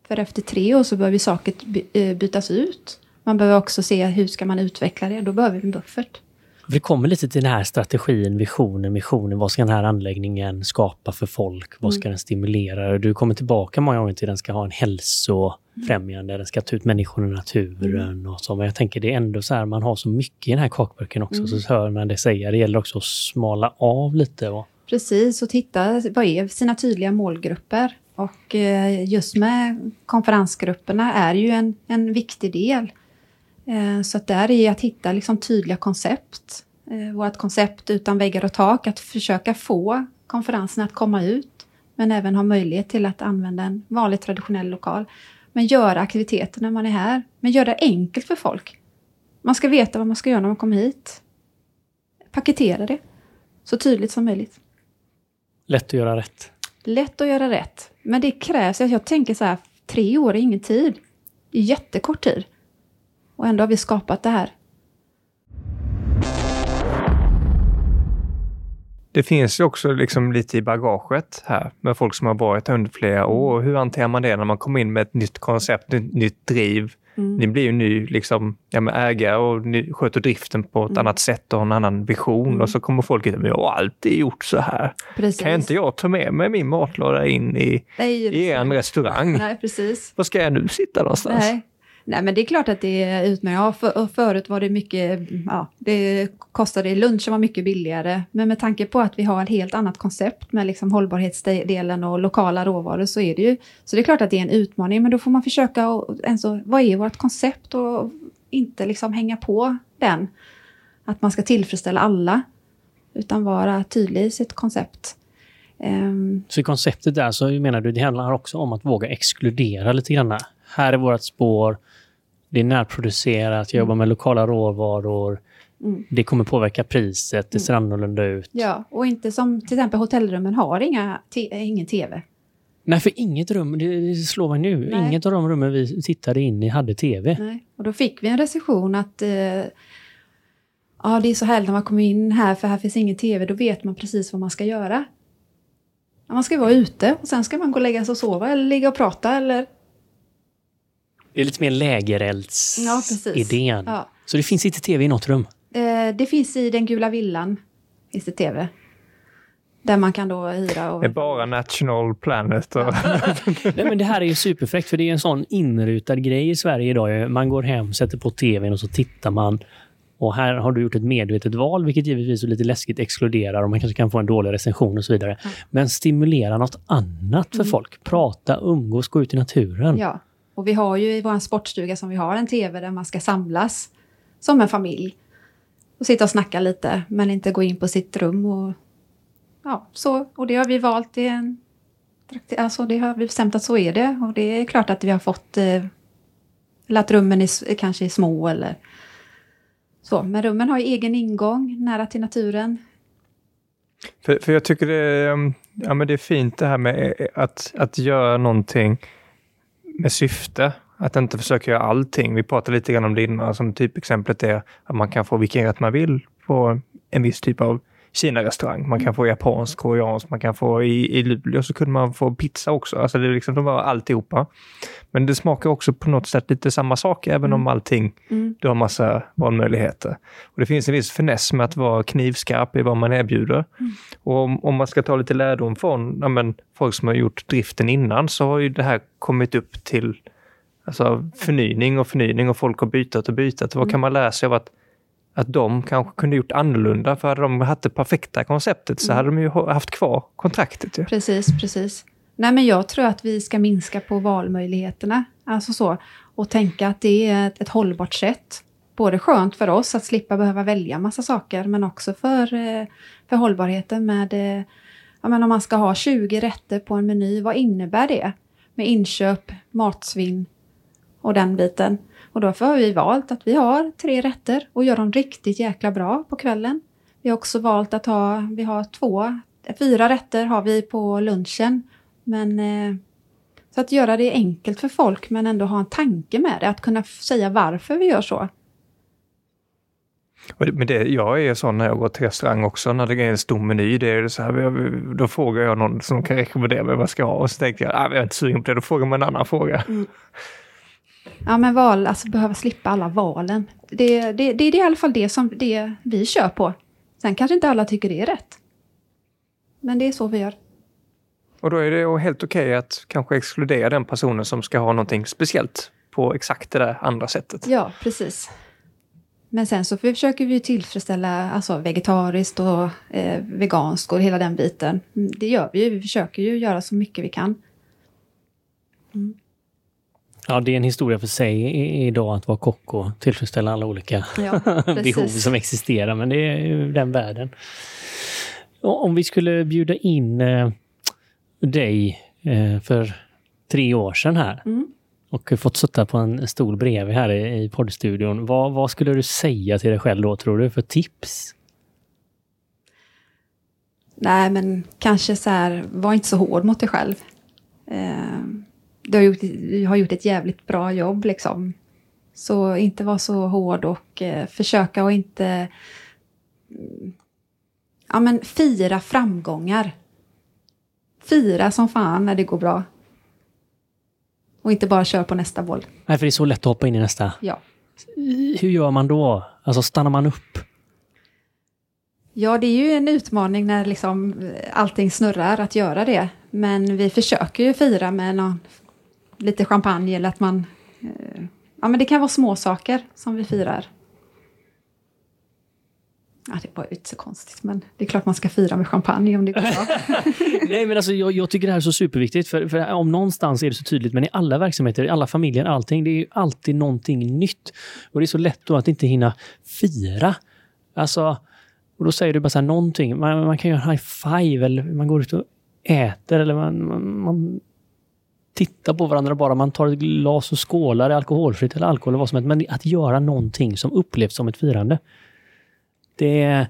För efter tre år så behöver saker eh, bytas ut. Man behöver också se hur ska man utveckla det. Då behöver vi en buffert. Vi kommer lite till den här strategin, visionen, missionen. Vad ska den här anläggningen skapa för folk? Vad ska den stimulera? Du kommer tillbaka många gånger till att den ska ha en hälsofrämjande, den ska ta ut människor i naturen och så. Men jag tänker det är ändå så här, man har så mycket i den här kakburken också. Så hör man det säga, det gäller också att smala av lite. Och, Precis, och titta vad är sina tydliga målgrupper. Och eh, just med konferensgrupperna är ju en, en viktig del. Eh, så att där är att hitta liksom tydliga koncept. Eh, vårt koncept utan väggar och tak, att försöka få konferensen att komma ut. Men även ha möjlighet till att använda en vanlig traditionell lokal. Men göra aktiviteter när man är här. Men göra det enkelt för folk. Man ska veta vad man ska göra när man kommer hit. Paketera det så tydligt som möjligt. Lätt att göra rätt. Lätt att göra rätt. Men det krävs, jag tänker så här, tre år är ingen tid. Det är jättekort tid. Och ändå har vi skapat det här. Det finns ju också liksom lite i bagaget här med folk som har varit under flera år. Hur hanterar man det när man kommer in med ett nytt koncept, ett nytt driv? Mm. Ni blir ju ny liksom, ja, ägare och ni sköter driften på ett mm. annat sätt och har en annan vision. Mm. Och så kommer folk hit och jag har alltid gjort så här. Precis. Kan inte jag ta med mig min matlåda in i, Nej, i en restaurang? Nej, precis. Var ska jag nu sitta någonstans? Nej. Nej, men det är klart att det är utmärkt. Ja, för, förut var det mycket, ja, det kostade, lunchen var mycket billigare. Men med tanke på att vi har ett helt annat koncept med liksom hållbarhetsdelen och lokala råvaror så är det ju, så det är klart att det är en utmaning. Men då får man försöka, och, alltså, vad är vårt koncept och inte liksom hänga på den. Att man ska tillfredsställa alla. Utan vara tydlig i sitt koncept. Um, så konceptet där så menar du, det handlar också om att våga exkludera lite grann? Här är vårt spår det är närproducerat, jag jobbar med lokala råvaror. Mm. Det kommer påverka priset, det ser mm. annorlunda ut. Ja, och inte som till exempel hotellrummen har inga ingen tv. Nej, för inget rum, det slår mig nu, Nej. inget av de rummen vi tittade in i hade tv. Nej, och då fick vi en recension att eh, ja, det är så härligt när man kommer in här för här finns ingen tv, då vet man precis vad man ska göra. Man ska vara ute och sen ska man gå och lägga sig och sova eller ligga och prata eller det är lite mer lägerelds-idén. Ja, ja. Så det finns inte tv i något rum? Eh, det finns i den gula villan. Finns det tv. Där man kan då hyra och... Det är bara National Planet. Och... Nej, men det här är ju superfräckt för det är en sån inrutad grej i Sverige idag. Man går hem, sätter på tvn och så tittar man. Och här har du gjort ett medvetet val, vilket givetvis är lite läskigt exkluderar och man kanske kan få en dålig recension och så vidare. Ja. Men stimulera något annat för mm. folk. Prata, umgås, gå ut i naturen. Ja. Och vi har ju i vår sportstuga som vi har en tv där man ska samlas som en familj. Och sitta och snacka lite men inte gå in på sitt rum. Och, ja, så, och det har vi valt i en... Alltså det har vi bestämt att så är det. Och det är klart att vi har fått... Eh, eller att rummen är, kanske är små eller så. Men rummen har ju egen ingång nära till naturen. För, för jag tycker det är, mm, ja, men det är fint det här med eh, att, att göra någonting med syfte. Att inte försöka göra allting. Vi pratade lite grann om det innan, som typexemplet är att man kan få vilken rätt man vill på en viss typ av Kina-restaurang. Man kan få japansk, koreansk, man kan få i, i Luleå så kunde man få pizza också. Alltså det är liksom, de var alltihopa. Men det smakar också på något sätt lite samma sak, även mm. om allting, mm. du har massa valmöjligheter. Och det finns en viss finess med att vara knivskarp i vad man erbjuder. Mm. Och om, om, man ska ta lite lärdom från ja, men, folk som har gjort driften innan, så har ju det här kommit upp till alltså, förnyning och förnyning och folk har bytt och bytt. Vad mm. kan man lära sig av att att de kanske kunde gjort annorlunda. För hade de haft det perfekta konceptet så mm. hade de ju haft kvar kontraktet. Ju. Precis, precis. Nej, men jag tror att vi ska minska på valmöjligheterna. Alltså så. Och tänka att det är ett, ett hållbart sätt. Både skönt för oss att slippa behöva välja massa saker, men också för, eh, för hållbarheten med eh, ja, men om man ska ha 20 rätter på en meny, vad innebär det? Med inköp, matsvinn och den biten. Och därför har vi valt att vi har tre rätter och gör dem riktigt jäkla bra på kvällen. Vi har också valt att ha, vi har två, fyra rätter har vi på lunchen. Men eh, så att göra det enkelt för folk men ändå ha en tanke med det, att kunna säga varför vi gör så. Men det, jag är sån när jag går till restaurang också, när det är en stor meny, det är så här, då frågar jag någon som kan rekommendera mig vad jag ska ha och så tänkte jag, ah, jag är inte sugen på det, då frågar man en annan fråga. Mm. Ja men val, alltså behöva slippa alla valen. Det, det, det, det är i alla fall det som det vi kör på. Sen kanske inte alla tycker det är rätt. Men det är så vi gör. Och då är det helt okej okay att kanske exkludera den personen som ska ha någonting speciellt på exakt det där andra sättet. Ja, precis. Men sen så försöker vi tillfredsställa alltså vegetariskt och eh, veganskt och hela den biten. Det gör vi ju. Vi försöker ju göra så mycket vi kan. Ja, det är en historia för sig idag att vara kock och tillfredsställa alla olika Ja, behov som existerar, men det är ju den världen. Om vi skulle bjuda in eh, dig eh, för tre år sedan här Mm. och fått sitta på en stol bredvid här i, i poddstudion. Vad, vad skulle du säga till dig själv då, tror du, för tips? Nej, men kanske så här, var inte så hård mot dig själv. Eh, du, har gjort, du har gjort ett jävligt bra jobb liksom. Så inte vara så hård och eh, försöka att inte... mm, Ja, men fira framgångar. Fira som fan när det går bra. Och inte bara köra på nästa boll. Nej, för det är så lätt att hoppa in i nästa. Ja. Hur gör man då? Alltså stannar man upp? Ja, det är ju en utmaning när liksom allting snurrar att göra det. Men vi försöker ju fira med någon, lite champagne eller att man... Eh, ja, men det kan vara små saker som vi firar. Ja, det var ju inte så konstigt, men det är klart man ska fira med champagne om det går bra. Nej, men alltså, jag, jag tycker det här är så superviktigt. För, för om någonstans är det så tydligt, men i alla verksamheter, i alla familjer, allting, det är ju alltid någonting nytt. Och det är så lätt då att inte hinna fira. Alltså, och då säger du bara så här någonting. Man, man kan göra en high five eller man går ut och äter eller man, man, man tittar på varandra bara. Man tar ett glas och skålar, är alkoholfritt eller alkohol eller vad som helst. Men att göra någonting som upplevs som ett firande. Det är...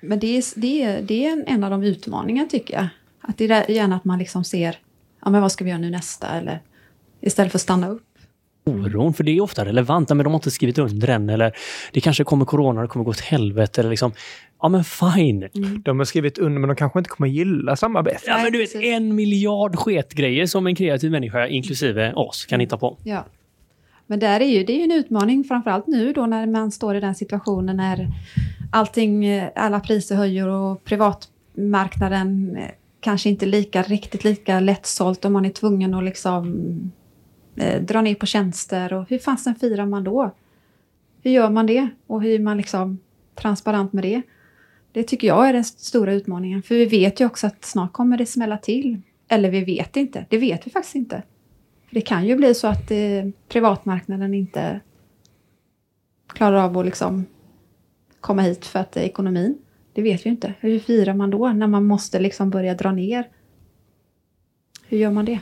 Men det är, det är, det är en, av de utmaningarna tycker jag. Att det är gärna att man liksom ser, ja men vad ska vi göra nu nästa? Eller istället för att stanna upp. oron, för det är ofta relevant. Men de har inte skrivit under än, eller det kanske kommer corona, det kommer gå åt helvete. Eller liksom, ja men fine. De har skrivit under, men de kanske inte kommer gilla samarbetet. Ja, men du vet, Mm. en miljard sketgrejer som en kreativ människa, inklusive oss, kan hitta på. Ja. Men där är ju, det är ju en utmaning, framförallt nu då när man står i den situationen när allting, alla priser höjer och privatmarknaden eh, kanske inte lika, riktigt lika lättsålt och man är tvungen att liksom eh, dra ner på tjänster och hur fasen firar man då? Hur gör man det? Och hur är man liksom transparent med det? Det tycker jag är den stora utmaningen, för vi vet ju också att snart kommer det smälla till. Eller vi vet inte, det vet vi faktiskt inte. Det kan ju bli så att eh, privatmarknaden inte klarar av att liksom komma hit för att eh, ekonomin, det vet vi inte. Hur firar man då när man måste liksom börja dra ner? Hur gör man det?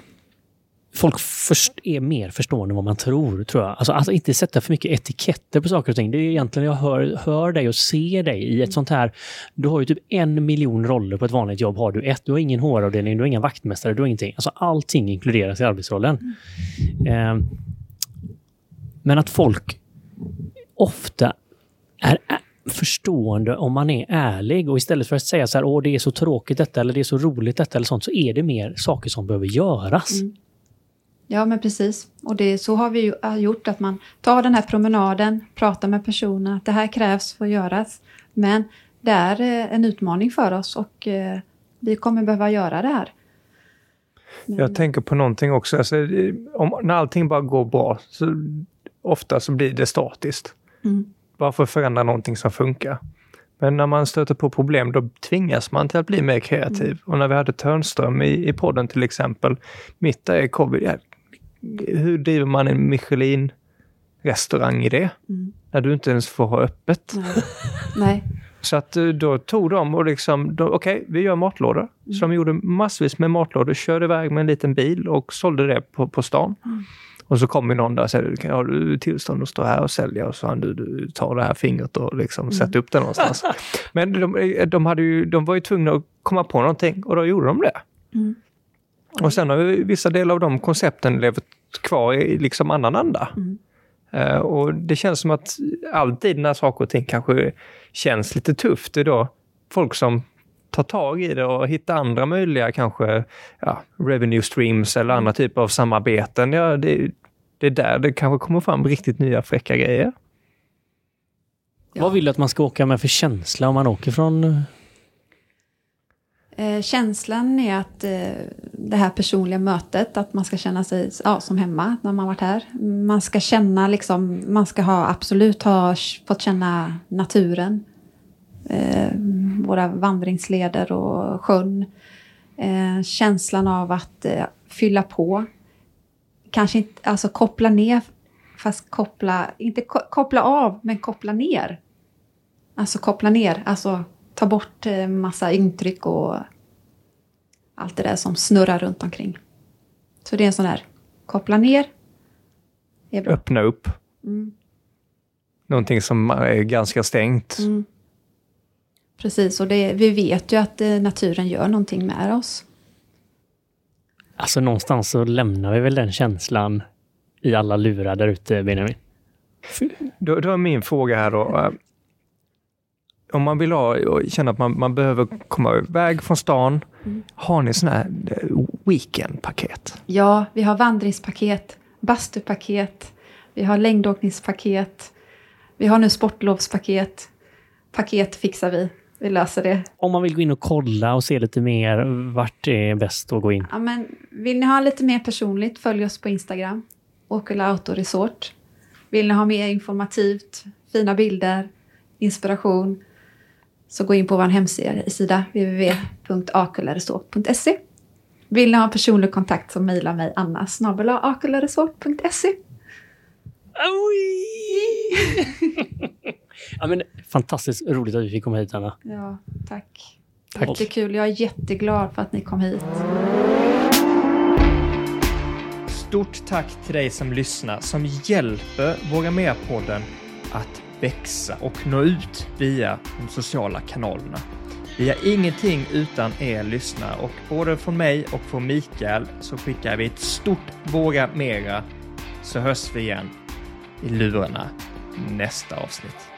Folk först är mer förstående än vad man tror, tror jag. Alltså, alltså inte sätta för mycket etiketter på saker och ting. Det är egentligen, jag hör, hör dig och ser dig i ett sånt här... Du har ju typ en miljon roller på ett vanligt jobb. Har du ett, du har ingen HR-avdelning, du har ingen vaktmästare, du har ingenting. Alltså allting inkluderas i arbetsrollen. Eh, men att folk ofta är förstående om man är ärlig och istället för att säga så här, åh det är så tråkigt detta eller det är så roligt detta eller sånt, så är det mer saker som behöver göras. Mm. Ja, men precis. Och det, så har vi ju äh, gjort att man tar den här promenaden, pratar med personen, att det här krävs för att göras. Men det är eh, en utmaning för oss och eh, vi kommer behöva göra det här. Men, Jag tänker på någonting också. Alltså, om, när allting bara går bra, så ofta så blir det statiskt. Mm. Varför förändra någonting som funkar? Men när man stöter på problem, då tvingas man till att bli mer kreativ. Och när vi hade Törnström i, i podden till exempel, mitt i covid, hur driver man en Michelin-restaurang i det? Mm. När du inte ens får ha öppet. Nej. Nej. Så att eh, då tog de och liksom, okej, vi gör matlådor. Så de gjorde massvis med matlådor, körde iväg med en liten bil och sålde det på, på stan. Och så kom ju någon där och sa, har du tillstånd att stå här och sälja? Och så han, du, du tar det här fingret och liksom sätter upp det någonstans. Men de, de, hade ju, de var ju tvungna att komma på någonting och då gjorde de det. Mm. Och sen har ju vissa delar av de koncepten levt kvar i liksom annan anda. Mm. Eh, och det känns som att alltid när saker och ting kanske känns lite tufft, det är då folk som tar tag i det och hittar andra möjliga kanske ja, revenue streams eller andra typer av samarbeten. Ja, det, det är där det kanske kommer fram riktigt nya fräcka grejer. Ja. Vad vill du att man ska åka med för känsla om man åker från eh, känslan är att eh, det här personliga mötet, att man ska känna sig ja, som hemma när man varit här. Man ska känna liksom, man ska ha absolut ha fått känna naturen. Eh, våra vandringsleder och sjön. Eh, känslan av att eh, fylla på. kanske inte, alltså koppla ner, fast koppla, inte ko koppla av, men koppla ner. Alltså koppla ner, alltså ta bort eh, massa intryck och allt det där som snurrar runt omkring. Så det är en sån där, koppla ner. Är bra. Öppna upp. Mm. Någonting som är ganska stängt. Mm. Precis, och det, vi vet ju att eh, naturen gör någonting med oss. Alltså någonstans så lämnar vi väl den känslan i alla lurar där ute, Benjamin. Då, då är min fråga här då. Om man vill ha och känner att man, man behöver komma iväg från stan, Mm. har ni sådana här eh, weekendpaket? Ja, vi har vandringspaket, bastupaket, vi har längdåkningspaket, vi har nu sportlovspaket. Paket fixar vi, vi löser det. Om man vill gå in och kolla och se lite mer, vart är bäst att gå in? Ja, men vill ni ha lite mer personligt, följ oss på Instagram, Åkulla Auto Resort. Vill ni ha mer informativt, fina bilder, inspiration, så gå in på vår hemsida www.akularesort.se. Vill ni ha personlig kontakt så mejla mig anna akularesort.se. ja, men, fantastiskt roligt att vi fick komma hit, Anna. Ja, tack. Tack. Jättekul. Jag är jätteglad för att ni kom hit. Stort tack till dig som lyssnar, som hjälper Våga Mer-podden att växa och nå ut via de sociala kanalerna. Vi har ingenting utan er lyssnare och både från mig och från Mikael så skickar vi ett stort Våga Mera så hörs vi igen i lurarna nästa avsnitt.